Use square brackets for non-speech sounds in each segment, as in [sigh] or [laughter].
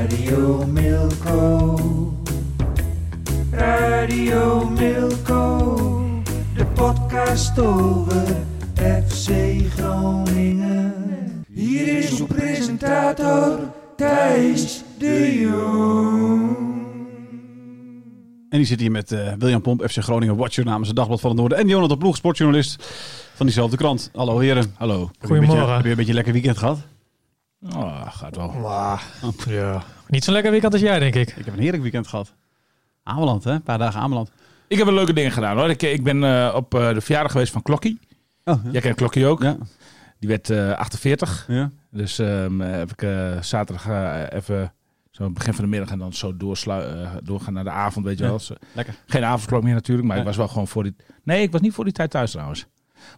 Radio Milko. Radio Milko. De podcast over FC Groningen. Hier is uw presentator Thijs de Jong. En die zit hier met eh, William Pomp, FC Groningen Watcher namens het Dagblad van het Noorden. En Jonathan Ploeg, sportjournalist van diezelfde krant. Hallo heren. Hallo. Heb je een beetje- Goedemorgen. Heb je een beetje een lekker weekend gehad? Oh, gaat wel. Ja. Niet zo'n lekker weekend als jij, denk ik. Ik heb een heerlijk weekend gehad. Ameland, hè? Een paar dagen Ameland. Ik heb een leuke dingen gedaan hoor. Ik, ik ben eh, op eh, de verjaardag geweest van Klokkie. Oh, Jij kent Klokkie ook. Ja. Die werd eh, 48. ja. Dus ehm, heb ik eh, zaterdag eh, even zo begin van de middag en dan zo doorslu- eh, doorgaan naar de avond, weet je Ja. wel. Dus, Lekker. geen avondklok meer natuurlijk, maar ik was wel gewoon voor die... Nee, ik was niet voor die tijd thuis trouwens.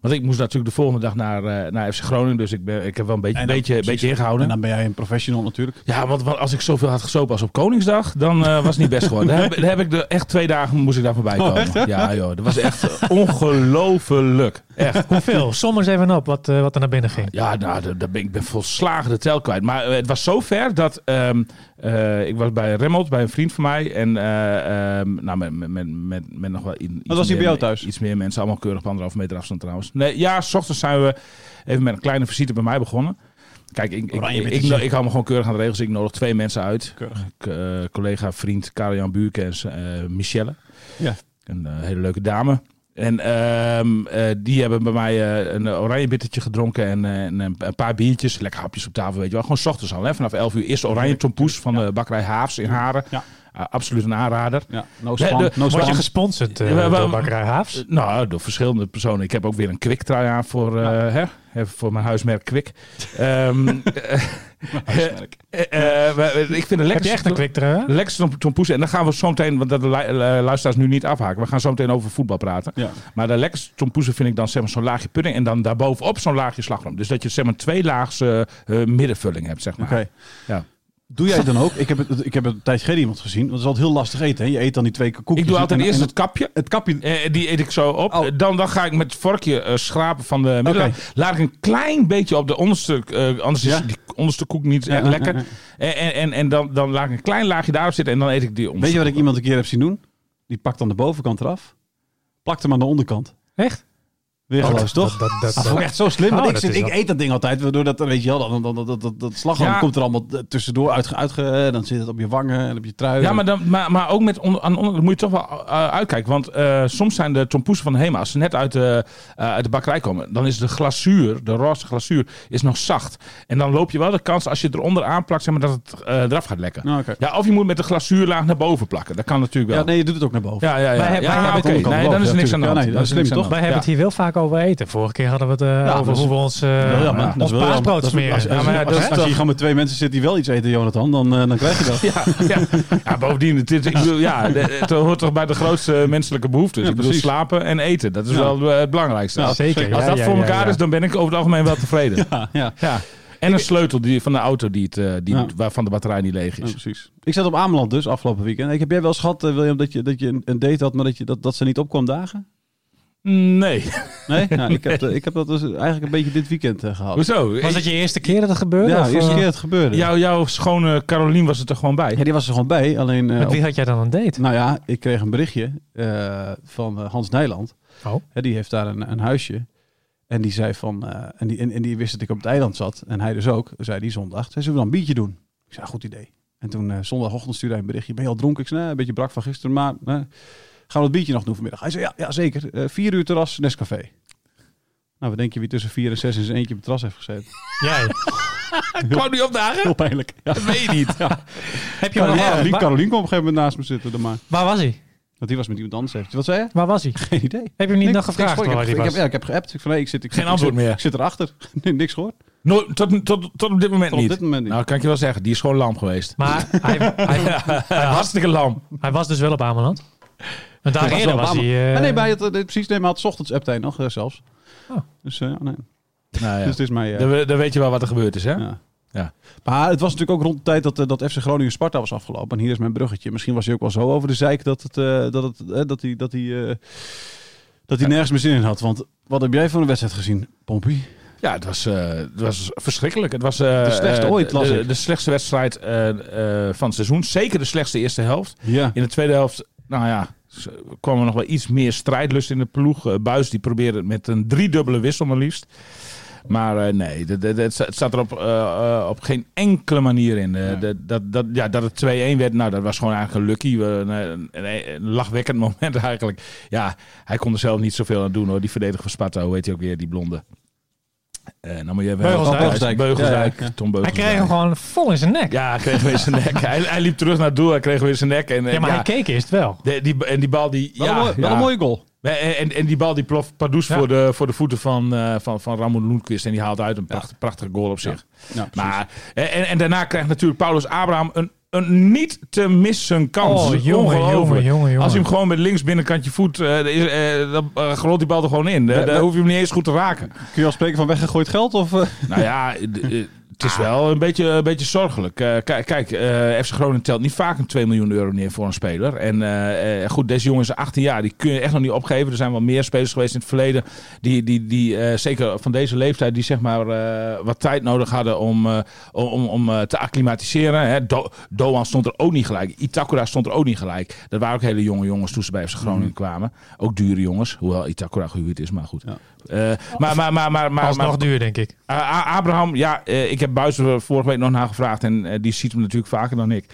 Want ik moest natuurlijk de volgende dag naar, eh, naar FC Groningen, dus ik, ben, ik heb wel een beetje, dan- beetje, precies. beetje ingehouden. En dan ben jij een professional natuurlijk. Ja, want, want als ik zoveel had gesopen als op Koningsdag, dan eh, was het niet best geworden. Daar heb, daar heb ik de, echt twee dagen moest ik daar voorbij Oh, komen. ja, joh, dat was echt ongelooflijk. Echt. Hoeveel? Som eens even op wat, eh, wat er naar binnen ging. Ja, nou, daar- ben, ik ben volslagen de tel kwijt. Maar het was zo ver dat ehm, eh, ik was bij Remmelt, bij een vriend van mij. En ehm, nou, met, met, met, met, nog wel in, iets was hij bij meer- jou thuis? Iets meer mensen, allemaal keurig op anderhalve meter afstand trouwens. Nee, ja, s ochtends zijn we even met een kleine visite bij mij begonnen. Kijk, ik, ik, ik, hou me gewoon keurig aan de regels. Ik nodig twee mensen uit. Eh, collega, vriend Karel-Jan Buurkens, eh Michelle. Ja. Een hele leuke dame. En ehm, eh, die hebben bij mij eh, een oranje bittertje gedronken en, en een, een paar biertjes. Lekker hapjes op tafel, weet je wel. Gewoon 's ochtends al, hè. vanaf 11 uur. Eerst oranje tompoes van de bakkerij Haafs in Haren. Ja. Ah, absoluut een aanrader. Ja. No De- spam. de- no Word je gesponsord eh, Ja, door Bakkerij Haafs? Eh, Nou, door verschillende personen. Ik heb ook weer een Kwik trui aan voor, eh, hè, voor mijn huismerk Kwik. [laughs] Ehm, eh, Huismerk. eh, eh, ik vind het Heb lekker. je echt een kwik trui? Tompoes. En dan gaan we zo meteen, want dat de eh, luisteraars nu niet afhaken. We gaan zo meteen over voetbal praten. Ja. Maar de lekkerste tompoesen vind ik dan zeg maar zo'n laagje pudding. En dan daarbovenop zo'n laagje slagroom. Dus dat je zeg maar twee laagse eh, middenvulling hebt, zeg maar. Oké. Ja. Doe jij het dan ook? Ik heb het, ik heb het een tijdje geleden iemand gezien. Want het is altijd heel lastig eten. Hè? Je eet dan die twee koekjes. Ik doe altijd en- eerst en het kapje. het kapje. Eh, die eet ik zo op. Oh. Eh, Dan, dan ga ik met het vorkje eh, schrapen van de. Oké. Laat ik een klein beetje op de onderste... eh, anders is die onderste koek niet Ja, lekker. ja, En, en, en, dan, dan laat ik een klein laagje daarop zitten. En dan eet ik die onderste Weet je wat ik iemand een keer heb zien doen? Die pakt dan de bovenkant eraf. Plakt hem aan de onderkant. Echt? Weergeloos, Dat- toch? Dat, dat, Dat vond ik echt zo slim. Want Oh, ik, dat zit, ik eet dat ding altijd, waardoor dat, weet je wel, dan, dan, dat, dat, dat slagroom Ja. komt er allemaal tussendoor uitge, uitge, dan zit het op je wangen en op je trui. Ja, maar, dan, maar, maar ook met onder, aan onder, dan moet je toch wel eh, uitkijken. Want eh, soms zijn de tompoesen van de Hema, als ze net uit de, eh, uit de bakkerij komen, dan is de glazuur, de roze glazuur, is nog zacht. En dan loop je wel de kans, als je het eronder aanplakt, zeg maar, dat het eh, eraf gaat lekken. Nou, oké. Ja, of je moet met de glazuurlaag naar boven plakken. Dat kan natuurlijk wel. Ja, nee, je doet het ook naar boven. Ja, ja, ja. Wij hebben- onderkant Nee, dan is er niks aan de hand. dat slim, toch? Wij hebben het hier wel vaak over eten. Vorige keer hadden we het eh, dat over hoe we ons, eh Ja, ja, maar ons paasbrood smeren. Als, Ja, maar je gewoon met twee mensen zit die wel iets eten, Jonathan, dan, eh, dan krijg je dat. [laughs] Ja, ja. ja, bovendien, het, is- ik bedoel, ja, het hoort toch bij de grootste menselijke behoeftes. Ja, ik bedoel, slapen en eten. Dat is Ja. wel het belangrijkste. Ja, Zeker. als ja, dat ja, voor ja, elkaar ja. is, dan ben ik over het algemeen wel tevreden. Ja, ja. Ja. En een sleutel die, van de auto die het, die, Ja. waarvan de batterij niet leeg Ja, is. precies. Ik zat op Ameland dus afgelopen weekend. Ik heb jij wel eh, William, dat je, dat je een- een date had, maar dat, je, dat, dat ze niet opkwam dagen? Nee. Nee? Nou, ik, [laughs] heb, ik heb dat dus eigenlijk een beetje dit weekend eh, gehad. Hoezo? Was het je eerste keer dat het gebeurde? Ja, de eerste eh, keer dat het gebeurde. Jouw, jouw schone Carolien was er toch gewoon bij? Ja, die was er gewoon bij. Alleen, eh, Met wie had jij dan een date? nou ja, ik kreeg een berichtje eh, van Hans Nijland. Oh. Hè, die heeft daar een, een huisje. En die zei van, eh, en, die, en, en die wist dat ik op het eiland zat. En hij dus ook, zei die zondag. Zei, zullen we dan een biertje doen? Ik zei, goed idee. En toen eh, zondagochtend stuurde hij een berichtje. Ben je al dronken? Ik zei, nee, een beetje brak van gisteren, maar gaan we dat biertje nog doen vanmiddag? Hij zei, ja, ja zeker. Eh, vier uur terras, Nescafé. Nou, wat denk je wie tussen vier en zes in zijn eentje op het terras heeft gezeten? Jij. Kwam die opdagen? Heel pijnlijk. Ja. Dat weet je niet. Heb je hem nog- Carolien, kwam op een gegeven moment naast me zitten. dan Maar. waar was hij? Want die was met iemand anders. Heeft. Wat zei je? Waar was hij? Geen idee. Heb je hem niet Niks- nog gevraagd niks waar ik, heb, hij ik, was? heb, ja, ik heb geappt. Ik van, nee, ik zit, ik, Geen ik antwoord zit, meer. Ik zit erachter. [laughs] Nee, niks gehoord. Tot, tot, tot op dit moment Tot op niet. dit moment niet. Nou, kan ik je wel zeggen, die is gewoon lam geweest. Maar hij, [laughs] hij, hij, was, Hartstikke lam. hij was dus wel op Ameland. Een dag was eerder hij... eh, Ah, nee, bij het, eh, precies. Nee, maar het 's ochtends hij nog eh, zelfs. Oh. Dus eh, ja, nee. Nou ja. [laughs] Dus het is mij... eh, Dan, we- dan weet je wel wat er gebeurd is, hè? ja. Ja. Maar het was natuurlijk ook rond de tijd dat, eh, dat FC Groningen Sparta was afgelopen. En hier is mijn bruggetje. Misschien was hij ook wel zo over de zeik dat, het, eh, dat, het, eh, dat hij, dat hij, eh, dat hij nergens meer zin in had. Want wat heb jij voor een wedstrijd gezien, Pompie? Ja, het was, eh, het was verschrikkelijk. Het was eh, De slechtste eh, ooit, las de, ik. de slechtste wedstrijd eh, eh, van het seizoen. Zeker de slechtste eerste helft. Ja. In de tweede helft, nou ja, kwam er nog wel iets meer strijdlust in de ploeg. Eh, Buis die probeerde het met een driedubbele wissel maar liefst. Maar eh, nee, het staat er op, op geen enkele manier in. Eh, dat, dat, ja, dat het 2-1 werd, nou, dat was gewoon eigenlijk een lucky. een, een lachwekkend [laughs] moment eigenlijk. Ja, hij kon er zelf niet zoveel aan doen hoor. Die verdediger van Sparta, hoe heet hij ook weer, die blonde? Eh nou moet je Beugelsdijk. Beugelsdijk. Ja, ja. Tom hij Beugelsdijk. kreeg hem gewoon vol in zijn nek. Ja, hij kreeg weer zijn nek. [laughs] hij, hij liep terug naar het doel, hij kreeg weer zijn nek. En, eh, Ja, maar ja, hij keek eerst wel. de- die, en die bal die... Wel, ja, een, mooi, wel ja. een mooie goal. En, en, en die bal die ploft Pardoes Ja. voor, de, voor de voeten van, eh van, van Ramon Lundqvist. En die haalt uit een pracht, prachtige goal op zich. Maar, en, en daarna krijgt natuurlijk Paulus Abraham een, een niet te missen kans. Oh, jongen, jongen, jongen, jongen. Als hij hem gewoon met links binnenkantje voet, eh, is, eh, dan eh, rolt die bal er gewoon in. Ja, dan ja. hoef je hem niet eens goed te raken. Kun je al spreken van weggegooid geld? Of, eh? Nou ja, [laughs] het is wel een beetje, een beetje zorgelijk. Eh, kijk, kijk eh, FC Groningen telt niet vaak een 2 miljoen euro neer voor een speler. En eh, goed, deze jongen is 18 jaar. Die kun je echt nog niet opgeven. Er zijn wel meer spelers geweest in het verleden. Die, die, die zeker van deze leeftijd, die zeg maar wat tijd nodig hadden om, om, om te acclimatiseren. Hè. Do- Doan stond er ook niet gelijk. Itakura stond er ook niet gelijk. Dat waren ook hele jonge jongens toen ze bij FC Groningen kwamen. Ook dure jongens. Hoewel Itakura gehuurd is, maar goed. Ja. Eh, maar, maar, maar, maar, maar, maar- duur, denk ik. uh, Abraham, ja, eh, ik heb Buis er vorige week nog naar gevraagd. En eh, die ziet hem natuurlijk vaker dan ik.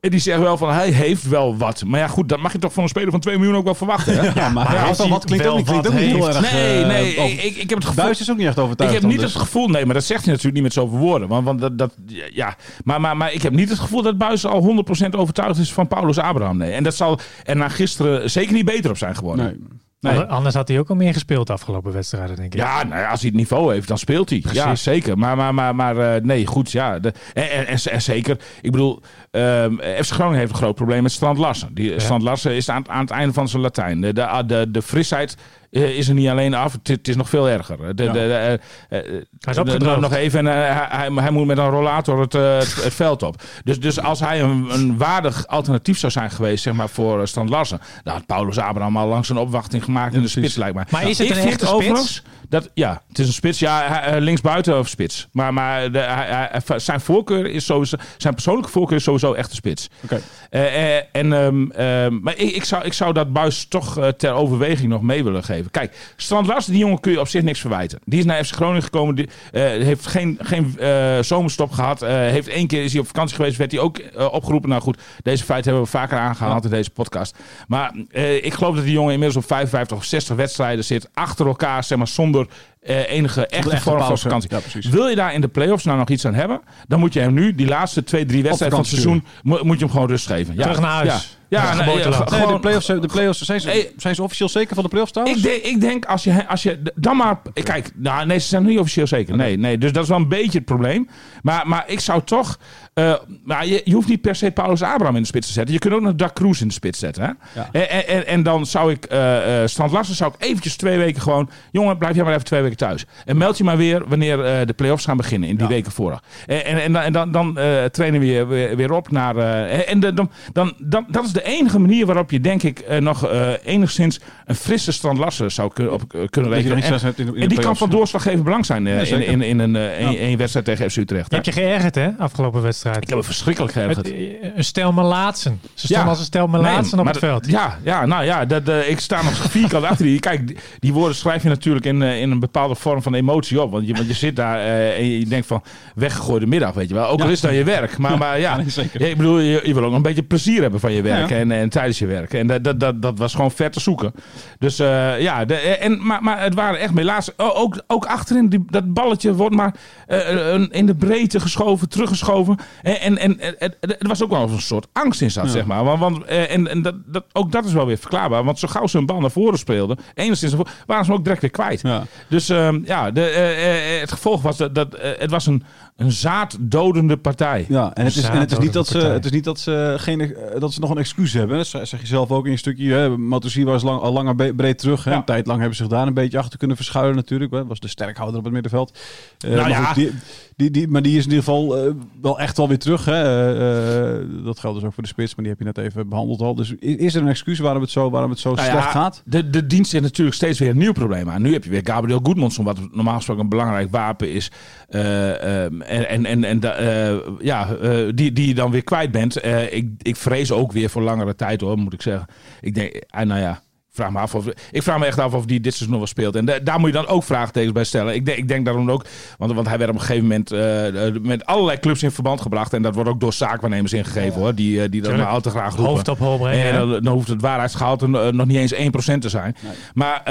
En die zegt wel van, hij heeft wel wat. Maar ja, goed, dat mag je toch van een speler van 2 miljoen ook wel verwachten. Hè? [laughs] ja, maar, hij heeft wat klinkt wel ook niet, klinkt ook wat niet heel erg... Nee, nee, ik, ik, ik heb het gevoel... Buis is ook niet echt Ik overtuigd. heb dan, niet dus. het gevoel, nee, maar dat zegt hij natuurlijk niet met zoveel woorden. Want, want dat, dat, ja, maar, maar, maar ik heb niet het gevoel dat Buis al 100% overtuigd is van Paulus Abraham. Nee. En dat zal er na gisteren zeker niet beter op zijn geworden. Nee. Nee. Anders had hij ook al meer gespeeld de afgelopen wedstrijden, denk ik. Ja, nou ja, als hij het niveau heeft, dan speelt hij. Ja, Precies. zeker. Maar, maar, maar, maar eh, nee, goed. Ja. De, en, en, en, en zeker, ik bedoel, ehm FC Groningen heeft een groot probleem met Strand Larsen. Die, Strand Larsen is aan, het- aan het einde van zijn Latijn. De, de, de, de frisheid is er niet alleen af, het, is nog veel erger. De, de, Ja. de, eh, eh, Hij is opgedroogd. nog even, en, eh, hij, hij moet met een rollator het, eh, het, het veld op. Dus, dus als hij een, een waardig alternatief zou zijn geweest zeg maar, voor eh, Strand Larsen, dan had Paulus Abraham al langs een opwachting gemaakt in de spits, lijkt mij. Maar is het een echte overigens Dat, ja, het is een spits. Ja, eh, linksbuiten of spits. Maar, maar de, hij- hij- zijn voorkeur is sowieso... Zijn persoonlijke voorkeur is sowieso echt de spits. Oké. Eh, eh, en, ehm, ehm, maar ik, ik, zou, ik zou dat buis toch eh, ter overweging nog mee willen geven. Kijk, Strand Larsen, die jongen kun je op zich niks verwijten. Die is naar FC Groningen gekomen. Die, eh, heeft geen, geen eh, zomerstop gehad. Eh, heeft één keer is hij op vakantie geweest. Werd hij ook opgeroepen. Nou goed, deze feiten hebben we vaker aangehaald in deze podcast. Maar ik geloof dat die jongen inmiddels op 55 of 60 wedstrijden zit. Achter elkaar, zeg maar, zonder enige echte echte vorm van vakantie. Ja. Wil je daar in de play-offs nou nog iets aan hebben? Dan moet je hem nu, die laatste twee, drie wedstrijden van het seizoen, mo- moet je hem gewoon rust geven. Ja. Terug naar huis. Ja, Ja, nee, Nee, de gewoon- play-offs, de play-offs zijn, ze, Hey. zijn ze officieel zeker van de play-offs trouwens? ik denk, ik denk als je, als je dan maar. Kijk, nou, nee, ze zijn niet officieel zeker. Nee, nee, dus dat is wel een beetje het probleem. Maar, maar ik zou toch. eh, maar je, je hoeft niet per se Paulus Abraham in de spits te zetten. Je kunt ook nog Dak Cruz in de spits zetten. Hè? Ja. En, en, en, dan zou ik. eh eh Strand Larsen zou ik eventjes twee weken gewoon. Jongen, blijf jij maar even twee weken thuis. En meld je maar weer wanneer eh, de play-offs gaan beginnen. In die Ja. weken vooraf. En, en, en, dan- dan, dan eh, trainen we weer, weer, weer op naar. eh, en de- dan, dan, dan, dat is de enige manier waarop je, denk ik, eh, nog eh, enigszins een frisse Strand Larsen zou kunnen, op, eh, kunnen je er rekenen. En, die kan van doorslaggevend belang zijn Ja, in, in, in een, een, wedstrijd tegen FC Utrecht. Je hebt je geërgerd, hè? Afgelopen wedstrijd. Ik heb me verschrikkelijk geërgerd. Het- een stel Melaatsen. Ze stonden Ja. als een stel Nee, Melaatsen op maar het veld. Ja, ja, nou ja, dat, ik sta nog vierkant achter die. Kijk, die, woorden schrijf je natuurlijk in, in een bepaalde vorm van emotie op. Want je, want je zit daar en je denkt van weggegooide middag, weet je wel. Ook al is dat je werk. Maar maar ja, nee, zeker. ja, ik bedoel, je, je wil ook een beetje plezier hebben van je werk En, en tijdens je werk. En dat, dat, dat, dat was gewoon ver te zoeken. Dus eh, ja, de, en, maar, maar het waren echt helaas ook, ook achterin, die, dat balletje wordt maar eh, in de breedte geschoven, teruggeschoven. En, en, en het, het, was ook wel een soort angst in zat, Ja. zeg maar. Want, want, eh, en en dat, dat, ook dat is wel weer verklaarbaar. Want zo gauw ze een bal naar voren speelden, enigszins naar voren, waren ze hem ook direct weer kwijt. Ja. Dus ehm, ja, de, eh, eh, het gevolg was dat, dat eh, het was een, een zaaddodende partij. Ja, en het is, en het is niet dat ze, partij. het is niet dat ze, geen, eh, dat ze nog een excuus hebben. Dat zeg je zelf ook in je stukje. Hè. Matosi was lang, al langer breed terug. Hè. Ja. Een tijd lang hebben ze zich daar een beetje achter kunnen verschuilen natuurlijk. Hè. Was de sterkhouder op het middenveld. Eh, Nou maar, ja. goed, die, die, die, maar die is in ieder geval eh, wel echt wel weer terug. Hè. Eh, eh, dat geldt dus ook voor de spits, maar die heb je net even behandeld al. Dus is er een excuus waarom het zo, waarom het zo Nou ja, slecht gaat? De, de dienst heeft natuurlijk steeds weer een nieuw probleem aan. Nu heb je weer Gabriel Goedmondson, wat normaal gesproken een belangrijk wapen is. Eh, ehm, en en, en, en eh, ja, eh, die, die je dan weer kwijt bent. Eh, ik, ik vrees ook weer voor langere tijd hoor, moet ik zeggen. Ik denk, eh, nou ja. Vraag me af of, ik vraag me echt af of die dit seizoen nog wel speelt. En da- daar moet je dan ook vraagtekens bij stellen. Ik denk, ik denk daarom ook, want, want hij werd op een gegeven moment eh, eh, met allerlei clubs in verband gebracht. En dat wordt ook door zaakwaarnemers ingegeven hoor, die, eh, die dat maar al te graag roepen. Hoofd op hol brengen. En dan, dan hoeft het waarheidsgehalte eh, nog niet eens 1% te zijn. Maar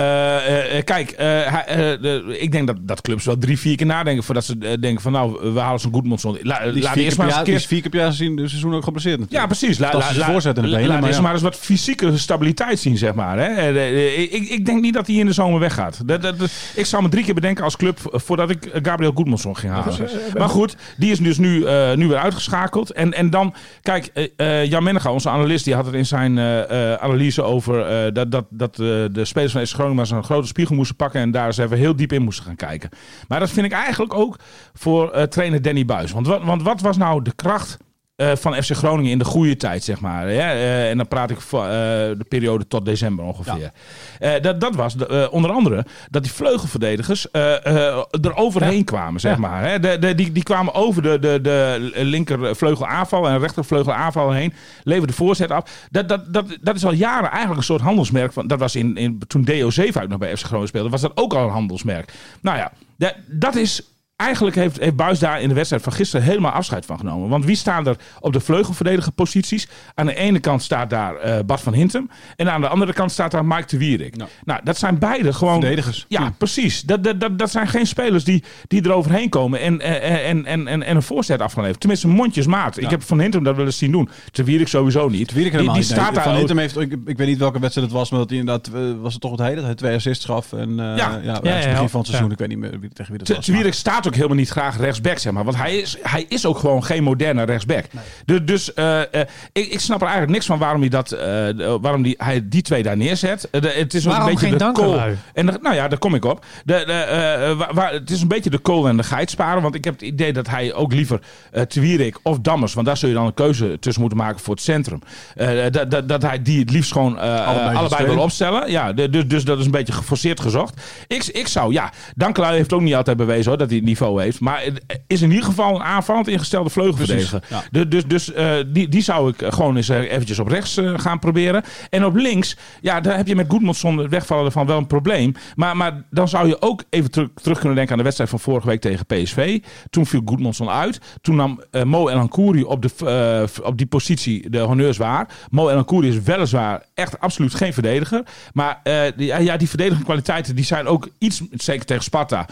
kijk, de- ik denk dat, dat clubs wel drie, vier keer nadenken voordat ze denken van nou, we halen zo'n Goedmondson. La, laat eerst maar eens een keer... vier keer per jaar gezien de seizoen ook geblesseerd natuurlijk. Ja, precies. La, la, la, laat eerst maar eens wat fysieke stabiliteit zien, zeg maar. Hè. Eh, eh, Ik, ik denk niet dat hij in de zomer weggaat. Dat, dat, dat- ik zou me drie keer bedenken als club eh, voordat ik eh, Gabriel Goedmondson ging halen. Maar goed, die is dus nu, eh, nu weer uitgeschakeld. En, en dan, kijk, eh, eh, Jan Mennega, onze analist, die had het in zijn eh, eh, analyse over eh, dat, dat, dat eh, de spelers van FC Groningen maar zo'n grote spiegel moesten pakken en daar eens even heel diep in moesten gaan kijken. Maar dat vind ik eigenlijk ook voor eh, trainer Danny Buis. Want wat, want wat was nou de kracht eh, van FC Groningen in de goede tijd, zeg maar. Hè? Eh, en dan praat ik van eh, de periode tot december ongeveer. Dat, dat was de, onder andere dat die vleugelverdedigers er overheen kwamen, zeg Ja. maar. Hè? De, de, die, die kwamen over de, de, de linkervleugel aanval en rechtervleugel aanval heen, leverden de voorzet af. Dat, dat, dat, dat is al jaren eigenlijk een soort handelsmerk. Van, dat was in, in, toen Deo Zeefuik nog bij FC Groningen speelde, was dat ook al een handelsmerk. Nou ja, dat, dat is Eigenlijk heeft, heeft Buis daar in de wedstrijd van gisteren helemaal afscheid van genomen. Want wie staan er op de vleugelverdediger posities? Aan de ene kant staat daar eh, Bart van Hintem. En aan de andere kant staat daar Mike de Wierik. Nou, dat zijn beide gewoon... Verdedigers. Ja, Ja. precies. Dat, dat, dat, dat zijn geen spelers die, die er overheen komen en, eh, en, en, en, en een voorzet af gaan leveren. Tenminste, mondjesmaat. Ik heb Van Hintem dat wel eens zien doen. De Wierik sowieso niet. Wierik die, helemaal die niet. Nee, staat daar Van Hintem heeft, ik, ik weet niet welke wedstrijd het was, maar dat hij inderdaad, eh, was het toch wat hij dat hij twee assists gaf. En uh, Ja. ja, ja, ja, het begin van het seizoen, ik weet niet meer wie, tegen wie dat was. Te Wierik staat ook helemaal niet graag rechtsback, zeg maar. Want hij is, hij is ook gewoon geen moderne rechtsback. Dus, dus eh, eh, ik, ik snap er eigenlijk niks van waarom hij, dat, eh, waarom die, hij die twee daar neerzet. De- het is Waarom een beetje geen de kool. En de- nou ja, daar kom ik op. De, de, waar, waar- het is een beetje de kool en de geit sparen. Want ik heb het idee dat hij ook liever eh Te Wierik of Dammers... want daar zul je dan een keuze tussen moeten maken voor het centrum. dat, dat, dat hij die het liefst gewoon allebei, allebei wil opstellen. Ja, de- dus, dus dat is een beetje geforceerd gezocht. Ik, ik zou, ja, Dankelui heeft ook niet altijd bewezen hoor, dat hij het niveau heeft. Maar is in ieder geval een aanvallend ingestelde vleugelverdediger. Ja. Dus, dus eh, die, die zou ik gewoon eens eh, eventjes op rechts eh, gaan proberen. En op links, ja, daar heb je met Goedmondson het wegvallen ervan wel een probleem. Maar, maar dan zou je ook even terug, terug kunnen denken aan de wedstrijd van vorige week tegen PSV. Toen viel Goedmondson uit. Toen nam eh, Mo El Ankouri op, de, op die positie de honneurs waar. Mo El Ankouri is weliswaar echt absoluut geen verdediger. Maar die, ja, die verdedigende kwaliteiten die zijn ook iets, zeker tegen Sparta,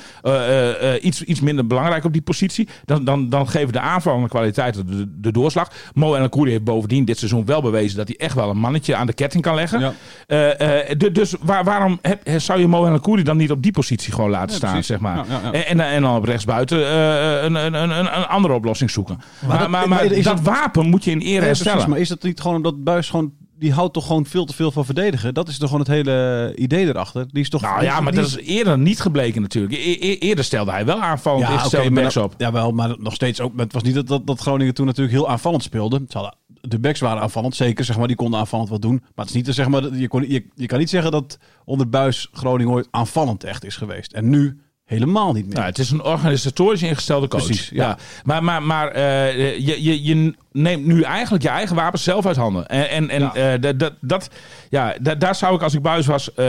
iets, iets minder belangrijk op die positie. Dan, dan, dan geven de aanvallende kwaliteiten de, de doorslag. Mo El Ankouri heeft bovendien dit seizoen wel bewezen dat hij echt wel een mannetje aan de ketting kan leggen. Ja. Eh, eh, du- dus waar, waarom heb, zou je Mo El Ankouri dan niet op die positie gewoon laten Ja, staan, precies. zeg maar. Ja, ja, ja. En, en, en dan op rechtsbuiten eh, een, een, een, een, andere oplossing zoeken. Maar, maar, dat- maar, maar is dat het- wapen moet je in ere Ja, herstellen. precies, maar is dat niet gewoon omdat Buis gewoon die houdt toch gewoon veel te veel van verdedigen? Dat is toch gewoon het hele idee erachter. Die is toch Nou ja, maar die dat is eerder niet gebleken natuurlijk. E- e- eerder stelde hij wel aanvallend ja, maar backs op. Jawel, maar nog steeds ook. Het was niet dat, dat, dat Groningen toen natuurlijk heel aanvallend speelde. Ze hadden de backs waren aanvallend, zeker. Zeg maar, die konden aanvallend wat doen. Maar het is niet te zeg maar, je, kon, je, je kan niet zeggen dat onder Buis Groningen ooit aanvallend echt is geweest. En nu helemaal niet meer. Nou, het is een organisatorisch ingestelde coach. Precies, ja. Maar, maar, maar eh, je, je, je neemt nu eigenlijk je eigen wapens zelf uit handen. En, en, en Ja. eh, dat, dat, dat, ja, da- daar zou ik als ik buis was eh,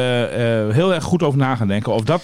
heel erg goed over na gaan denken. Of dat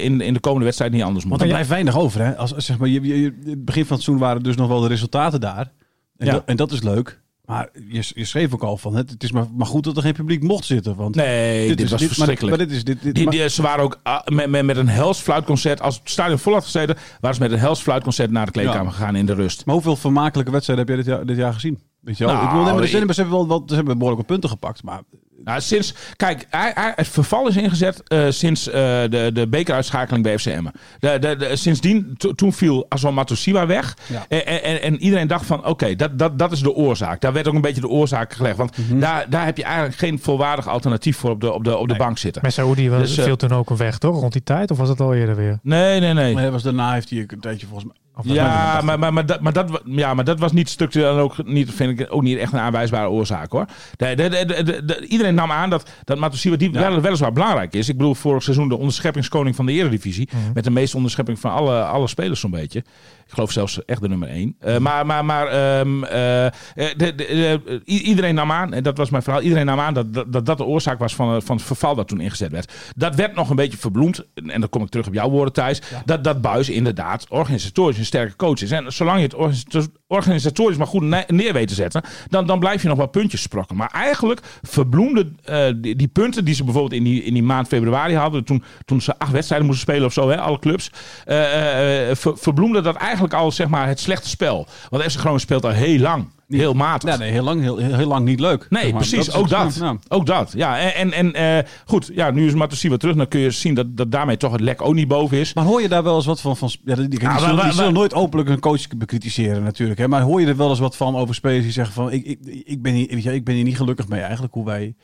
in, in de komende wedstrijd niet anders moet. Want er blijft weinig over. Hè? Als, zeg maar, je, je, begin van het seizoen waren dus nog wel de resultaten daar. En, Ja. dat, en dat is leuk. Maar je, je schreef ook al van, het, het is maar, maar goed dat er geen publiek mocht zitten. Want Nee, dit, is- was verschrikkelijk. Maar, dit is, dit, dit, Die, die, ze waren ook ah, met, met, met een hels fluitconcert. Als het stadion vol had gezeten, waren ze met een hels fluitconcert naar de kleedkamer Ja. gegaan in de rust. maar hoeveel vermakelijke wedstrijden heb jij dit jaar, dit jaar gezien? Weet je wel? Nou, ik bedoel, nee, maar de hebben wel, wel ze hebben behoorlijk wat punten gepakt. Maar Nou, sinds, kijk, hij, hij- het verval is ingezet eh, sinds eh, de, de bekeruitschakeling bij FCM. De, de, de- sindsdien, to- toen viel Azwan Matosiwa weg. Ja. En, en, en iedereen dacht van, oké, dat, dat, dat is de oorzaak. Daar werd ook een beetje de oorzaak gelegd. Want Mhm. daar, daar heb je eigenlijk geen volwaardig alternatief voor op de, op de, op de bank zitten. Met Saoedi Dus, eh, viel toen ook een weg, toch? Rond die tijd? Of was het al eerder weer? Nee, nee, nee. maar hij was daarna heeft hij een tijdje volgens mij... Ja, maar, maar, maar, dat, maar, dat, ja, maar dat was niet structureel en ook niet, vind ik ook niet echt een aanwijsbare oorzaak hoor. De, de, de, de- de- de- iedereen nam aan dat, dat Matosiwa die wel, weliswaar belangrijk is. Ik bedoel, vorig seizoen de onderscheppingskoning van de Eredivisie. Met de meeste onderschepping van alle, alle spelers zo'n beetje. Ik geloof zelfs echt de nummer één. Eh, maar maar, maar ehm, eh, eh, iedereen nam aan, en dat was mijn verhaal, iedereen nam aan dat dat, dat, de oorzaak was van, van het verval dat toen ingezet werd. Dat werd nog een beetje verbloemd. En dan kom ik terug op jouw woorden, Thijs. Dat, dat Buis inderdaad organisatorisch sterke coach is. En zolang je het organisa- organisatorisch maar goed ne- neer weet te zetten, dan, dan blijf je nog wel puntjes sprokken. Maar eigenlijk verbloemden eh, die, punten die ze bijvoorbeeld in die, in die maand februari hadden, toen, toen ze acht wedstrijden moesten spelen of zo, hè, alle clubs, ver- verbloemde dat eigenlijk al zeg maar, het slechte spel. Want FC Groningen speelt al heel lang, heel matig. Ja, nee, heel lang, heel, heel lang niet leuk. Nee, zeg maar. precies. ook dat. ja. Ook dat. Ja, en, en, en eh, goed, ja, nu is Matosiwa terug. Dan kun je zien dat, dat daarmee toch het lek ook niet boven is. Maar hoor je daar wel eens wat van? van ja, die, die, die Ja, zullen, maar- die maar- zullen nooit openlijk een coach bekritiseren natuurlijk. Hè? Maar hoor je er wel eens wat van over spelers die zeggen van... Ik, ik, ik, ben, hier, weet je, ik ben hier niet gelukkig mee eigenlijk hoe wij,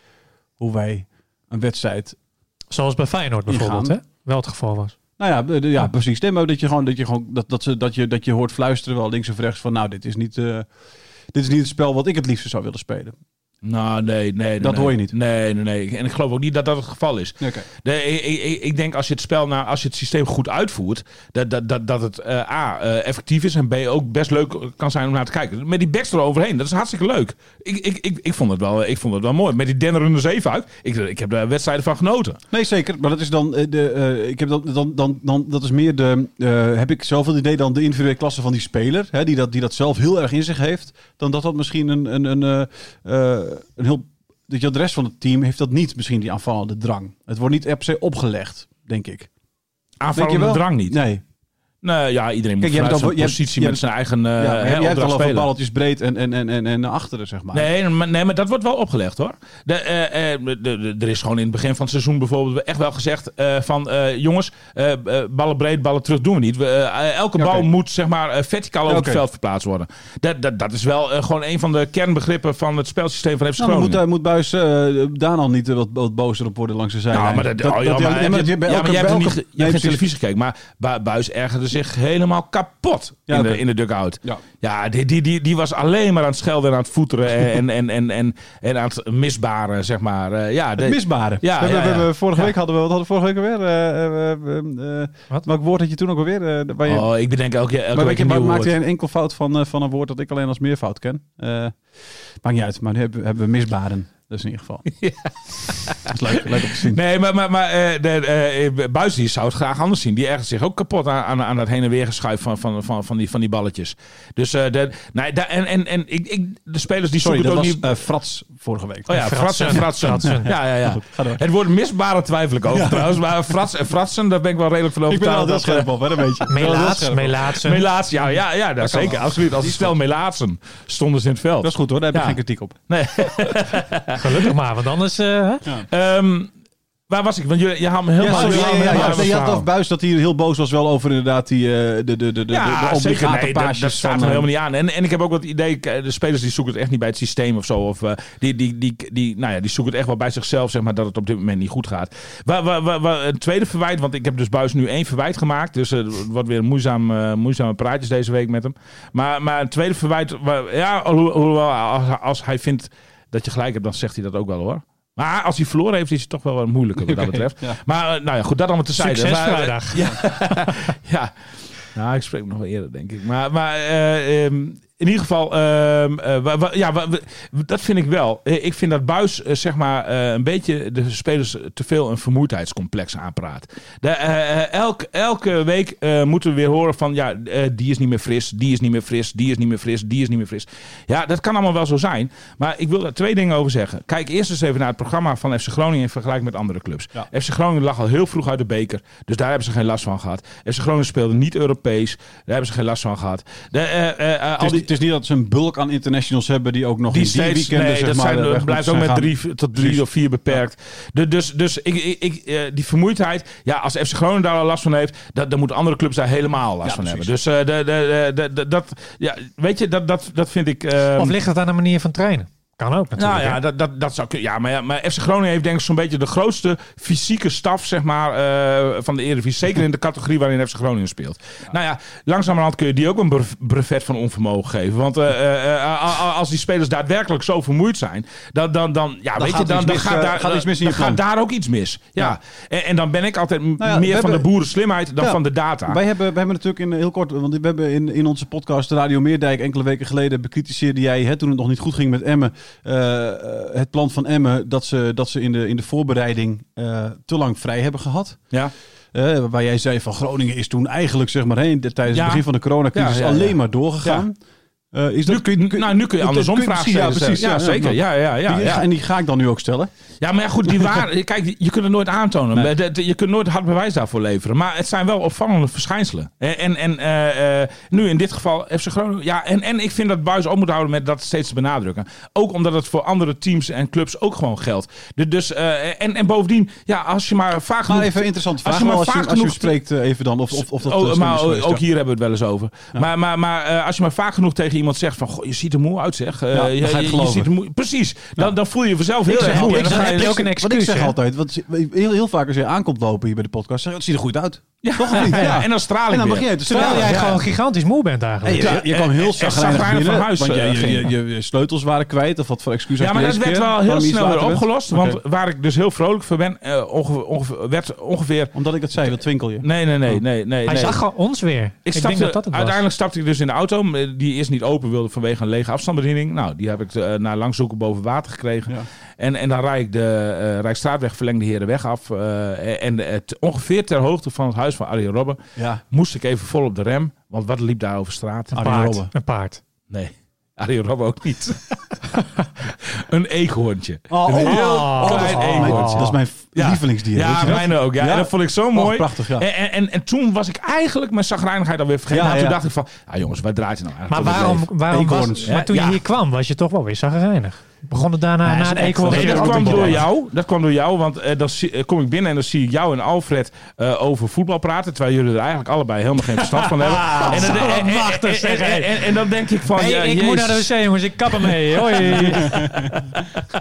hoe wij een wedstrijd... Zoals bij Feyenoord bijvoorbeeld, hè? Wel het geval was. Nou ja, de- de- ja precies. Nee, maar dat je gewoon, dat je, gewoon dat, dat, ze, dat, je, dat je hoort fluisteren wel links of rechts van... Nou, dit is niet... eh, dit is niet het spel wat ik het liefste zou willen spelen. Nou, nee, nee. Dat nee. hoor je niet. Nee, nee, nee. En ik geloof ook niet dat dat het geval is. De, ik, ik, ik denk als je het spel, nou, als je het systeem goed uitvoert, dat, dat, dat, dat het eh, A, eh, effectief is en B, ook best leuk kan zijn om naar te kijken. Met die backs eroverheen, dat is hartstikke leuk. Ik, ik, ik, ik, vond, het wel, ik vond het wel mooi. Met die dennerende zeven uit, ik, ik heb daar wedstrijden van genoten. Nee, zeker. Maar dat is dan eh, de. ik heb dan, dan, dan, dan. Dat is meer de. heb ik het idee dan de individuele klasse van die speler. Hè, die, dat, die dat zelf heel erg in zich heeft. Dan dat dat misschien een. een, een, een heel. Dat je de rest van het team heeft dat niet, misschien die aanvallende drang. Het wordt niet per se opgelegd, denk ik. Denk je Aanvallende wel? drang niet. Nee. Nee, ja, iedereen moet Kijk, vanuit zijn positie met zijn eigen eh ja, hè, jij hebt al over balletjes breed en, en, en, en, en naar achteren, zeg maar. Nee, maar, nee, maar dat wordt wel opgelegd hoor. De, eh, eh, de, de- er is gewoon in het begin van het seizoen bijvoorbeeld echt wel gezegd eh, van eh, jongens, eh, eh, ballen breed, ballen terug doen we niet. We, eh, elke bal moet zeg maar eh, verticaal over het veld verplaatst worden. Dat, dat, dat is wel eh, gewoon een van de kernbegrippen van het spelsysteem van FC Nou, Groningen. moet, moet Buis eh daar al niet eh, wat, wat bozer op worden langs de zijlijn? Ja, maar, dat, oh, ja, maar, ja, heb je- maar je- bij ja, elke- maar jij hebt, niet, je hebt geen televisie gekeken. Maar Bu- Buis ergerde zich helemaal kapot Ja, in, de, in de dugout. Ja. Ja, die, die, die, die was alleen maar aan het schelden en aan het voeteren en, en, en, en, en aan het misbaren, zeg maar. Eh, ja, de- Het misbare. Ja, we, hebben- ja, we hebben vorige Ja. week hadden we, wat hadden we vorige week alweer? Eh, eh, Wat? Welk woord had je toen ook alweer? Eh, waar je, Oh, ik bedenk elke, elke maar week weet je, een nieuw maakte enkel fout van, van een woord dat ik alleen als meerfout ken? Eh maakt niet uit, maar nu hebben, hebben we misbaren. Dus in ieder geval. [laughs] Dat is leuk, leuk om te zien. Nee, maar, maar, maar eh, de, eh, Buis die zou het graag anders zien. Die ergert zich ook kapot aan, aan, aan dat heen en weer geschuif van, van, van, van, die, van die balletjes. Dus eh, de, nee, da, en, en, en ik, ik, de spelers die Sorry, zoeken dat het ook was niet... Frats vorige week. Oh ja, fratsen en fratsen. Fratsen. Ja, ja, ja. Ga door. Het woord misbare twijfel ik over trouwens. Maar frats en fratsen, daar ben ik wel redelijk van Ik ben al overtuigd. heel dat, scherp op, hè, dat weet je. Ik ben er al heel Melaats, scherp op. Melaatsen. Melaats, ja, ja, ja dat zeker. wel. Absoluut. Als een stel Melaatsen stonden ze in het veld. Dat is goed hoor, daar heb ik Ja. geen kritiek op. Nee. [laughs] Gelukkig maar, want anders... eh, hè? Ehm, Waar was ik? Want je, je haalt me helemaal... Ja, sorry, ja, ja, ja, ja. je had toch Buis dat hij heel boos was wel over inderdaad die, eh, de, de, de, de, de, Ja, obligate Nee, dat, paasjes dat staat me eh, helemaal niet aan. En, en ik heb ook wat idee, de spelers die zoeken het echt niet bij het systeem of zo. Of eh, die, die, die, die, nou ja, die zoeken het echt wel bij zichzelf, zeg maar, dat het op dit moment niet goed gaat. Wa, wa, wa, wa- een tweede verwijt, want ik heb dus Buis nu één verwijt gemaakt. Dus het wordt weer moeizaam, moeizame praatjes deze week met hem. Maar, maar een tweede verwijt, ja, hoewel hoewel als, als hij vindt dat je gelijk hebt, dan zegt hij dat ook wel hoor. Maar als hij verloren heeft, is het toch wel wat moeilijker wat dat [laughs] betreft. ja. Maar eh, nou ja, goed, dat allemaal tezijde. Succes Maar, eh, vrijdag. [laughs] Ja, ja. Nou, ik spreek nog wel eerder, denk ik. Maar, maar eh, ehm, in ieder geval, ehm, eh, ja, dat vind ik wel. Eh, Ik vind dat Buis eh, zeg maar een beetje de spelers te veel een vermoeidheidscomplex aanpraat. De, eh, eh, elk, elke week moeten we weer horen van ja, die is niet meer fris, die is niet meer fris, die is niet meer fris, die is niet meer fris. Ja, dat kan allemaal wel zo zijn. Maar ik wil daar twee dingen over zeggen. Kijk eerst eens even naar het programma van FC Groningen in vergelijking met andere clubs. Ja. FC Groningen lag al heel vroeg uit de beker, dus daar hebben ze geen last van gehad. FC Groningen speelde niet Europees, daar hebben ze geen last van gehad. De, eh, Het al die, is niet dat ze een bulk aan internationals hebben die ook nog die in die steeds, weekenden nee, zeg dat maar, zijn, blijft ook met drie tot drie Precies. of vier beperkt. De- dus dus ik, ik, ik, eh, die vermoeidheid, ja, als FC Groningen daar al last van heeft, dat, dan moeten andere clubs daar helemaal last Ja, van hebben. Dus eh, de, de, de, de- dat, ja, weet je, dat, dat, dat vind ik. eh, Of ligt het aan de manier van trainen? Kan ook natuurlijk. nou ja, dat, dat, dat zou. Ja, maar, ja, maar FC Groningen heeft denk ik zo'n beetje de grootste fysieke staf zeg maar, eh, van de Eredivisie. Zeker in de categorie waarin FC Groningen speelt. Nou ja, langzamerhand kun je die ook een brev- brevet van onvermogen geven. Want eh, eh, als die spelers daadwerkelijk zo vermoeid zijn, dan, dan, dan, ja, weet gaat je, dan, dan mis, gaat, daar, gaat iets mis in je plan. gaat daar ook iets mis. Ja. Ja. En, en dan ben ik altijd Nou meer van de hebben- boerenslimheid dan van de data. Wij hebben, we hebben natuurlijk in heel kort, want we hebben in, in onze podcast Radio Meerdijk enkele weken geleden bekritiseerde jij, hè, toen het nog niet goed ging met Emmen, eh, eh, het plan van Emmen dat ze, dat ze in, de, in de voorbereiding eh, te lang vrij hebben gehad. ja. Waarbij jij zei van Groningen is toen eigenlijk zeg maar heen, tijdens Ja. het begin van de coronacrisis Ja, ja, ja. alleen maar doorgegaan. Eh, is dat, Nu, kun je, nou, nu kun je andersom vragen stellen. Ja, precies. Ja, zeker. Ja, ja, ja, Die- ja. En die ga ik dan nu ook stellen. Ja, maar ja, goed, die waren. [laughs] Kijk, je kunt het nooit aantonen. Nee. Je kunt nooit hard bewijs daarvoor leveren. Maar het zijn wel opvallende verschijnselen. En, en, eh, eh, nu in dit geval FC Groningen. Ja, en, en ik vind dat Buis op moet houden met dat steeds te benadrukken. Ook omdat het voor andere teams en clubs ook gewoon geldt. Dus, en, en bovendien, ja, als je maar vaak Maar genoeg... even een interessante als vraag. je maar Als je, vaak als je spreekt even dan of, of, of dat Oh, maar ook hier hebben we het wel eens over. Maar, maar, maar als je maar vaak genoeg tegen iemand zegt van... Goh, je ziet er moe uit zeg. Eh, Ja, dan je, ga je het je geloven. ziet er moe, precies. Dan, dan voel je je vanzelf heel Ik erg zeg moe. altijd, En dan dan ga je- ook een Wat ik excuus. zeg hè? altijd, want heel, heel vaak als je aankomt lopen hier bij de podcast, zeg je, het ziet er goed uit. Ja, Toch of niet? ja, Ja. En dan straal ik En dan weer. begin je te Terwijl stralen. jij Ja. gewoon gigantisch moe bent eigenlijk. Hey, je, je kwam en- heel binnen, van huis, want je, eh, je, ging. je, je sleutels waren kwijt of wat voor excuus had Ja, je maar dat deze werd keer? wel heel iets snel weer later opgelost. Oké. Want waar ik dus heel vrolijk voor ben, eh, ongeveer, ongeveer, werd ongeveer... Omdat ik dat zei, dat twinkel je. Nee, nee, nee, nee, nee. Hij nee. zag gewoon ons weer. Ik Ik, stapte, denk dat dat het was. uiteindelijk stapte ik dus in de auto, eh, die eerst niet open wilde vanwege een lege afstandsbediening. Nou, die heb ik eh, na lang zoeken boven water gekregen. Ja. En, en dan rijd ik de eh Rijksstraatweg verlengde Herenweg af. eh, en het, ongeveer ter hoogte van het huis van Arjen Robben Ja. moest ik even vol op de rem. Want wat liep daar over straat? Een Arjen paard. Robben. Een paard. Nee, Arjen Robben ook niet. [laughs] een eekhoorntje. Oh, een heel oh, klein oh, eekhoorntje. Dat is mijn Ja. lievelingsdier. Ja, mijne ook. Ja. Ja? En dat vond ik zo Oh, mooi. prachtig, ja. En, en, en, en toen was ik eigenlijk mijn zagrijnigheid alweer vergeten. Ja, Nou, toen dacht ik van, ah, jongens, waar draait het nou Maar eigenlijk om waarom, waarom was, maar toen Ja. je hier kwam, was je toch wel weer zagrijnig. Begon het daarna Nee, na het wel- Nee, dat kwam door jou. Dat kwam door jou, want eh, dan zie- eh, kom ik binnen en dan zie ik jou en Alfred eh, over voetbal praten. Terwijl jullie er eigenlijk allebei helemaal geen verstand van hebben. [laughs] En dan, en- en- dan denk ik van, Hey, ja, ik moet naar de wc, jongens. Ik kap ermee. Hoi. [laughs]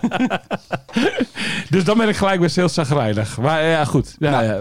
[laughs] Dus dan ben ik gelijk weer heel zagrijnig. Maar ja, goed. Ja, Nou, ja.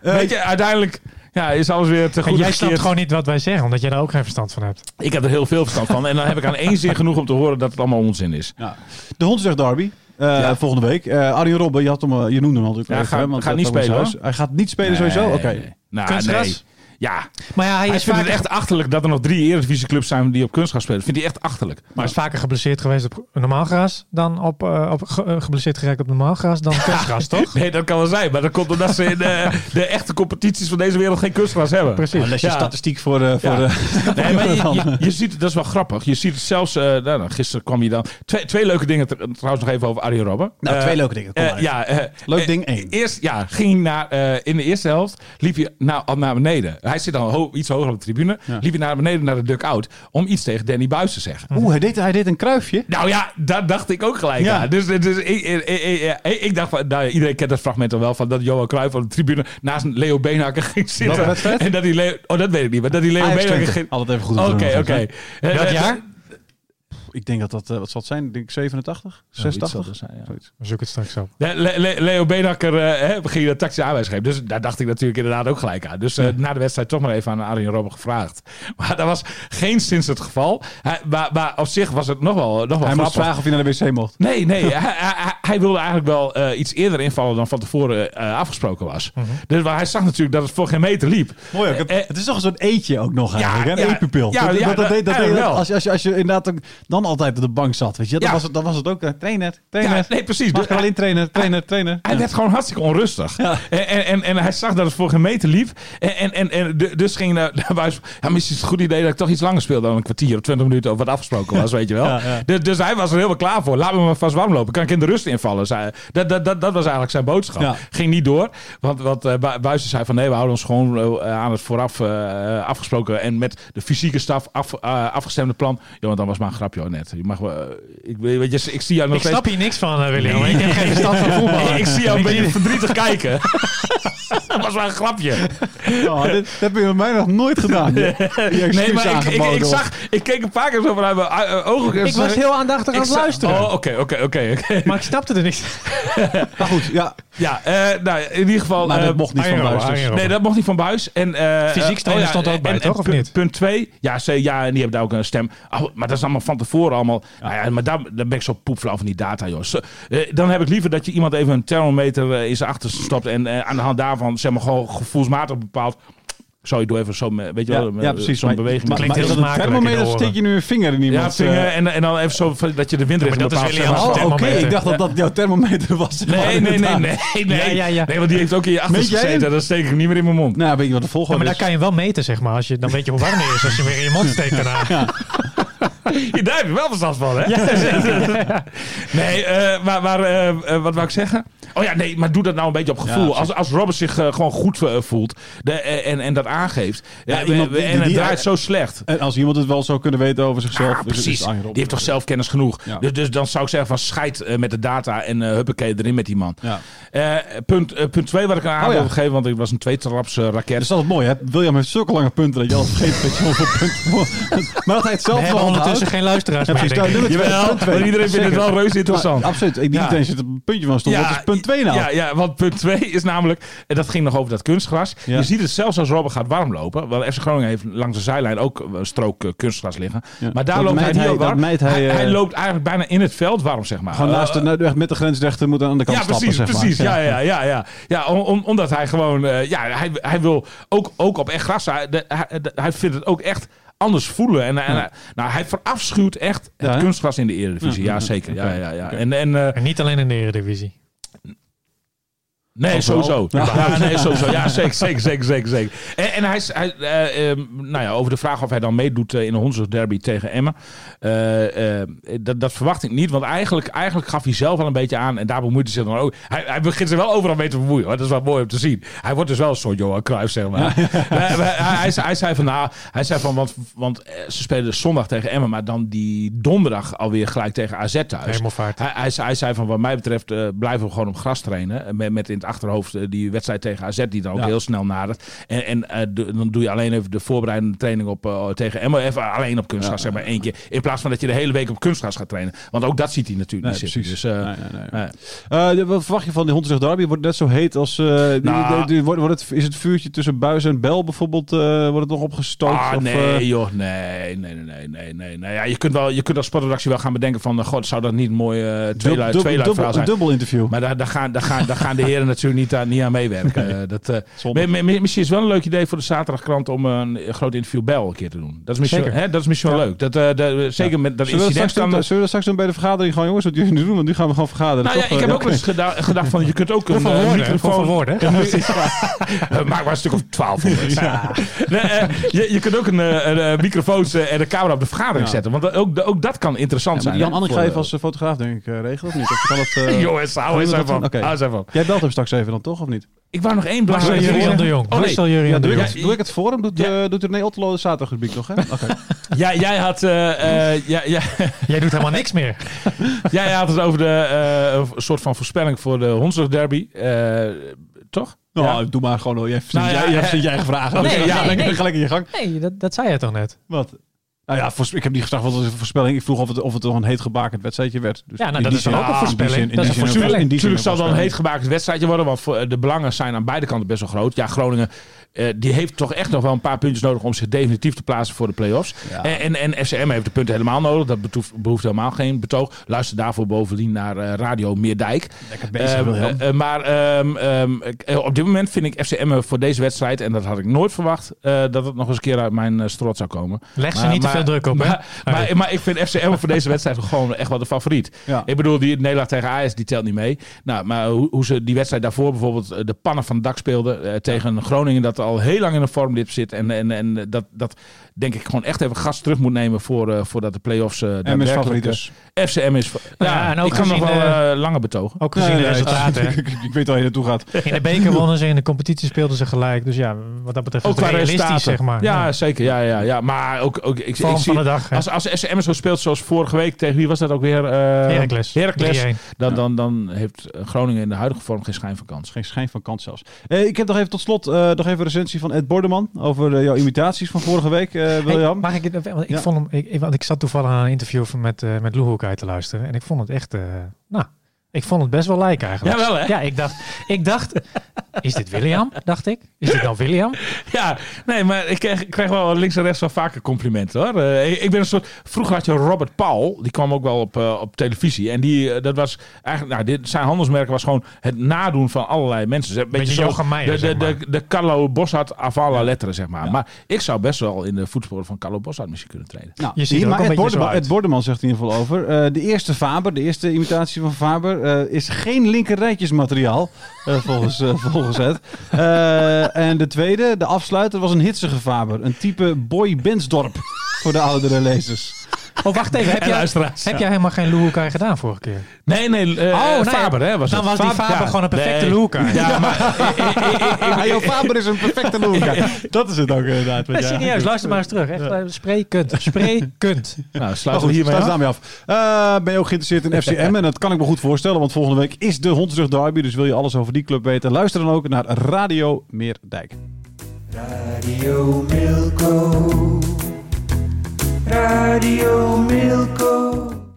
Weet je, uiteindelijk ja, is alles weer te En goed jij snapt gewoon niet wat wij zeggen, omdat jij er ook geen verstand van hebt. Ik heb er heel veel verstand van. En dan heb ik aan één zin genoeg om te horen dat het allemaal onzin is. Ja. De Hondsdag Derby. eh, Ja. Volgende week. Eh Arjen Robben, je, had hem, eh, je noemde hem al natuurlijk. Ja, even, gaat- hè, want gaat dat niet spelen. Hij gaat niet spelen sowieso? Oké. nee. Nou, Kunstgras? nee. Ja, Maar ja, hij hij is, vindt het echt achterlijk dat er nog drie Eredivisieclubs zijn die op kunstgras spelen. Vindt hij echt achterlijk. maar is vaker geblesseerd geweest op normaal gras dan op, eh, op ge- eh, geblesseerd geraakt op normaal gras dan [laughs] kunstgras, toch? Nee, dat kan wel zijn. Maar dat komt omdat ze in de, [laughs] de echte competities van deze wereld geen kunstgras hebben. Precies. Oh, les je Ja. statistiek voor de... Voor Ja. de [laughs] Nee, maar je, je, je ziet het, dat is wel grappig. Je ziet het zelfs, eh, nou, nou, gisteren kwam je dan. Twee, twee leuke dingen tr- trouwens nog even over Arjen Robben. nou, Eh, twee leuke dingen. Eh, ja, eh, Leuk eh, ding één. Eerst, ja, ging naar, eh, in de eerste helft liep je naar, naar beneden. Hij zit dan ho- iets hoger op de tribune. Ja. Liep hij naar beneden naar de dugout om iets tegen Danny Buis te zeggen. Oeh, hij deed, hij deed een kruifje. Nou ja, daar dacht ik ook gelijk Ja. aan. Dus, dus ik, ik, ik, ik- ik dacht van, nou, iedereen kent dat fragment al wel van dat Johan Cruijff op de tribune naast Leo Beenhakker [laughs] ging zitten. Wedstrijd? En dat die Leo, oh dat weet ik niet, maar dat die Leo Beenhakker ging. Altijd even goed. Oké, oké. Eh, Welk eh, jaar? Ik denk dat dat, eh, wat zal het zijn? Ik denk 87? Zoiets zal 86? het zijn, ja. Zoiets. We zoeken het straks op. Ja, Le- Le- Leo Beenhakker eh, hè, ging de tactische aanwijzing geven. Dus daar dacht ik natuurlijk inderdaad ook gelijk aan. Dus eh, na de wedstrijd toch maar even aan Arjen Robben gevraagd. Maar dat was geen sinds het geval. Hij, maar, maar op zich was het nog wel, nog wel Hij moest grappig. vragen of hij naar de wc mocht. Nee, nee. [laughs] hij, hij, hij- hij wilde eigenlijk wel eh, iets eerder invallen dan van tevoren eh, afgesproken was. Dus maar hij zag natuurlijk dat het voor geen meter liep. Mooi ook. Eh, Het is toch een soort eetje ook nog eigenlijk. hè? ja, een eetpupil. ja, dat, ja, dat, dat, deed- dat wel. als, je, als, je, als je inderdaad ook dan altijd op de bank zat. Weet je? Dan, Ja. was, het, dan was het ook uh, trainer, trainer. Ja, nee, precies. Mag ik alleen trainer, trainer, trainer. Hij werd gewoon hartstikke onrustig. En, en, en, en hij zag dat het voor geen meter liep. En, en, en, dus ging naar [laughs] naar Buis. Ja, misschien is het een goed idee dat ik toch iets langer speel dan een kwartier of twintig minuten of wat afgesproken was, weet je wel. Dus, dus hij was er helemaal klaar voor. Laat me maar vast warm lopen. Kan ik in de rust invallen? Zei, dat, dat, dat, dat was eigenlijk zijn boodschap. Ging niet door. Want wat eh, Bu- Buijs zei van nee, we houden ons gewoon eh, aan het vooraf eh, afgesproken en met de fysieke staf af, eh, afgestemde plan. Ja, want dan was maar een grapje hoor, net. Je mag wel, eh, ik, weet je, ik zie jou nog Ik steeds snap hier niks van, eh, William. Ik heb geen verstand van voetbal. [laughs] ik zie jou een beetje [laughs] verdrietig kijken. [laughs] [laughs] dat was wel een grapje. Oh, dit, dit heb je met mij nog nooit gedaan. [laughs] Nee, maar ik, ik, ik zag, ik keek een paar keer zo vanuit mijn eh, ogen. Ik was heel aandachtig aan het luisteren. Oh, oké, oké, oké. oké. [laughs] Maar ik snapte er niks. Maar goed, ja. Ja, eh, nou, in ieder geval... Maar eh, dat mocht niet van Buis. Dus- Nee, dat mocht niet van Buis. En, eh, Fysiek eh, trainer stond er ook bij, en- toch, en of punt- niet? Punt twee. Ja, ze, ja, en die hebben daar ook een stem. Oh, maar dat is allemaal van tevoren allemaal. Nou ja, maar daar, daar ben ik zo poepflauw van die data, joh. Zo, eh, dan heb ik liever dat je iemand even een thermometer eh, in zijn achterste stopt. En eh, aan de hand daarvan, zeg maar, gewoon gevoelsmatig bepaalt. Sorry, doe even zo, met- weet je Ja, wel, met ja, precies. zo'n Maar- beweging. Maar, Klinkt maar heel dat een smakelijk oren. steek je nu een vinger in ja, iemand? vinger, eh, en, en dan even zo dat je de windrichting maar dat is. William maar. Oh, oké. thermometer. Ik dacht dat dat jouw thermometer was. maar, Nee, nee, nee, nee, nee. [laughs] Ja, ja, ja. Nee, want die heeft ook in je achterste gezeten. Dat steek ik niet meer in mijn mond. Nou, weet je wat de Ja, volgorde maar daar kan je wel meten, zeg maar. Als je, dan weet je hoe warm het is als je weer in je mond steekt daarna. Ja, [laughs] daar heb je wel verstand van, hè? [laughs] nee, eh, maar, maar eh, eh, wat wou ik zeggen? Oh ja, nee, maar doe dat nou een beetje op gevoel. Ja, als, als Robert zich eh, gewoon goed eh, voelt de, eh, en, en dat aangeeft. Ja, Ja, iemand die- en het die- draait zo slecht. En als iemand het wel zou kunnen weten over zichzelf. Ah, is het- is precies. Robben. Die heeft toch zelfkennis genoeg. Ja. Dus, dus dan zou ik zeggen van scheid eh, met de data en eh huppakee erin met die man. Ja. Eh, punt, eh, punt twee wat ik aan Oh, ja. wilde geven, want ik was een tweetraps eh, Dat raket. is altijd mooi, hè? William heeft zulke lange punten dat je altijd vergeet dat je hoeveel punten... Maar dat hij het zelf We wel hebben ondertussen geen luisteraars Ja, meer, nou, Jawel, iedereen vindt het wel reuze interessant. Nou, absoluut. Ik, Ja. Iedereen zit op een puntje van stoel. Wat is punt 2 nou? Ja, ja, want punt 2 is namelijk, en dat ging nog over dat kunstgras. Ja. Je ziet het zelfs als Robben gaat warmlopen. Want FC Groningen heeft langs de zijlijn ook een strook eh, kunstgras liggen. Ja. Maar daar Dat loopt hij niet op warm. hij, hij, eh, hij loopt eigenlijk bijna in het veld warm, zeg maar. Gewoon naast de, Eh, nou, echt met de grensrechter moet aan de kant ja, stappen, precies, zeg maar. precies. Ja, ja, ja, ja. ja om- om- omdat hij gewoon, eh, ja, hij, hij wil ook, ook op echt gras. Hij, de- hij, de- hij vindt het ook echt anders voelen. En, en hij- nou, hij verafschuwt echt het Ja, kunstgras in de Eredivisie. Ja, zeker. Ja, ja, ja. En, en, eh, En niet alleen in de Eredivisie. Nee, Overal. sowieso. Ja. Ja, nee, sowieso. Ja, zeker, zeker, zeker, zeker. zeker. En, en hij, is- hij eh, ehm, nou ja, over de vraag of hij dan meedoet eh, in de Hondsrug derby tegen Emmen. Eh, dat, dat verwacht ik niet, want eigenlijk, eigenlijk gaf hij zelf al een beetje aan. En daar bemoeit hij zich dan ook. Hij, hij begint zich wel overal mee te bemoeien. Hoor. Dat is wel mooi om te zien. Hij wordt dus wel een soort Johan Cruijff, zeg maar. [laughs] Hij, hij, zei- van, nou, hij zei van, want, want ze spelen dus zondag tegen Emmen, maar dan die donderdag alweer gelijk tegen AZ thuis. Helemaal vaart. Hij, hij, zei- hij zei van wat mij betreft blijven we gewoon op gras trainen. Met, met in het achterhoofd eh, die wedstrijd tegen AZ die dan ook Ja. heel snel nadert. En, en eh, dan doe je alleen even de voorbereidende training op, eh, tegen. Even alleen op kunstgras, zeg maar één keer. In plaats van dat je de hele week op kunstgras gaat trainen. Want ook dat ziet hij natuurlijk Nee, niet zitten. precies. Dus, Nee, nee, nee. Eh, de- wat verwacht je van die Hondsrug Derby? Wordt net zo heet als... die- Nou. die- die- wordt, wordt het, is het vuurtje tussen Buis en Bel bijvoorbeeld... wordt het nog opgestookt? Ah, of, nee, joh, nee, nee, nee, nee, nee, nee. nee. Ja, je kunt wel, je kunt als sportredactie wel gaan bedenken van, god, zou dat niet mooi dub- tweeluid, dubbel, verhaal een zijn? dubbel interview. Maar daar, daar, gaan, daar, gaan, daar gaan de heren natuurlijk niet aan, niet aan meewerken. Eh, dat, eh, mi- misschien is het wel een leuk idee voor de zaterdagkrant om een groot interview Bel een keer te doen. Dat is misschien, Zeker. hè, dat is misschien wel leuk. Dat, eh, de- zeker met dat Zullen we, dat incident doen, zullen we dat straks doen bij de vergadering? Gewoon jongens, wat jullie nu doen? Want nu gaan we gewoon vergaderen. Nou ja, ik eh, heb ook wel eens geda- gedacht van je kunt ook een eh, woorden? Microfoon... woorden? [laughs] Eh, Maak maar een stuk of twaalf. Nee, eh, je, je kunt ook een, eh, een, eh, microfoons eh, en een camera op de vergadering zetten. Want ook, ook dat kan interessant zijn. Jan hè, Annink ga voor, je als eh, fotograaf denk ik eh, regelen of niet? Of kan dat, eh, [laughs] Jongens, hou eens even. Jij belt hem straks even dan toch, of niet? Ik wou nog één Jurian woord. de Jong. Oh, nee. Marcel Jurian Ja, de doe, ik Jong. het, doe ik het voor hem? Doet, Ja. eh, doet René Otterlo de zaterdagrubriek nog, hè? [laughs] Oké. Ja, jij had, eh, eh, ja, ja, [laughs] Jij doet helemaal niks meer. [laughs] jij had het over de eh, een soort van voorspelling voor de Hondsrug derby. Eh, toch? Nou, Ja. doe maar gewoon. hoor. Jij verzint Nou ja, jij, jij eh, verzint je eigen vragen. Nee, nee, nee. in je gang. Nee, dat, dat zei jij toch net? Wat? Nou ja, ik heb niet gevraagd wat was een voorspelling. Ik vroeg of het, of het nog een heet gebakend wedstrijdje werd. Dus Ja, nou, dat is dan ook een voorspelling. Dat is een Natuurlijk zal dan een heet gemaakt wedstrijdje worden, want eh, de belangen zijn aan beide kanten best wel groot. Ja, Groningen eh, die heeft toch echt nog wel een paar puntjes nodig om zich definitief te plaatsen voor de play-offs. Ja. En, en, en FCM heeft de punten helemaal nodig. Dat behoeft, behoeft helemaal geen betoog. Luister daarvoor bovendien naar eh, Radio Meerdijk. Lekker bezig, Ehm, eh, eh, maar ehm, ehm, eh, op dit moment vind ik FCM voor deze wedstrijd, en dat had ik nooit verwacht, dat het nog eens een keer uit mijn strot zou komen. Leg ze Maar- niet te maar- veel druk op, hè? Maar, maar, maar ik vind FCM voor deze wedstrijd [laughs] gewoon echt wel de favoriet. Ja. Ik bedoel, die nederlaag tegen Ajax, die telt niet mee. Nou, maar hoe, hoe ze die wedstrijd daarvoor bijvoorbeeld eh, de pannen van het dak speelden eh, tegen Groningen, dat al heel lang in een vormdip zit. En, en, en dat, dat denk ik gewoon echt even gas terug moet nemen voor, eh, voordat de play-offs eh En mijn daadwerkelijk, favoriet dus. FCM is. Ja, Ja, en ook ik kan nog wel gezien, langer betogen. Ook gezien de resultaten. [laughs] hè? ik, ik weet waar je naartoe gaat. In de beker wonnen ze, in de competitie speelden ze gelijk. Dus ja, wat dat betreft is Ook realistisch, zeg maar. Ja, zeker. Ja, ja, ja. Maar ook, ook ik, ik Vorm zie, van de dag. hè. als, als SM zo speelt zoals vorige week tegen wie was dat ook weer? eh Heracles. Heracles. 3-1. Dan, dan, dan heeft eh, Groningen in de huidige vorm geen schijn van kans. Geen schijn van kans zelfs. Eh, ik heb nog even tot slot eh, nog even een recensie van Ed Bordeman over jouw imitaties van vorige week, eh Hey, William. mag ik, het- want ik, Ja. vond hem, ik, ik- want ik zat toevallig aan een interview van met, eh met Lou uit te luisteren. En ik vond het echt... eh, nou, ik vond het best wel lijken eigenlijk. Jawel, hè? Ja, ik dacht, ik dacht... Is dit William? Dacht ik. Is dit nou William? Ja, nee, maar ik kreeg, ik kreeg wel links en rechts wel vaker complimenten hoor. Eh, ik, ik ben een soort. Vroeger had je Robert Paul, die kwam ook wel op, eh, op televisie. En die, eh, dat was eigenlijk, nou, dit, zijn handelsmerk was gewoon het nadoen van allerlei mensen. Een Beetje Jochem Meijer, de, de, zeg maar. de, de Carlo Bossart avant letteren, zeg maar. Maar ik zou best wel in de voetsporen van Carlo Bossart misschien kunnen treden. Nou, Je ziet hier, ook maar een Ed beetje zo Bordeman, uit. Ed Bordeman zegt in ieder geval over. eh, de eerste Faber, de eerste imitatie van Faber, eh, is geen linkerrijtjesmateriaal. eh, volgens, eh, [laughs] volgens. Eh, en de tweede, de afsluiter, was een hitsige Faber. Een type Boy Bensdorp voor de oudere lezers. Oh, wacht even. Heb jij, heb jij helemaal geen Hoek gedaan vorige keer? Nee, nee, eh, Oh, nee. Faber, hè? Was Dan het. was die Faber ja, gewoon een perfecte nee. Ja, maar [laughs] Ja, jouw Faber is een perfecte loer. [laughs] Dat is het ook inderdaad. Nee, serieus, luister maar eens terug. Echt, eh, sprekend. Sprekend. [laughs] nou, sluiten we hiermee sluit af. daarmee af. Eh, ben je ook geïnteresseerd in FCM? En dat kan ik me goed voorstellen, want volgende week is de Hondsrug Derby. Dus wil je alles over die club weten? Luister dan ook naar Radio Meerdijk. Radio Milko. Radio Milko.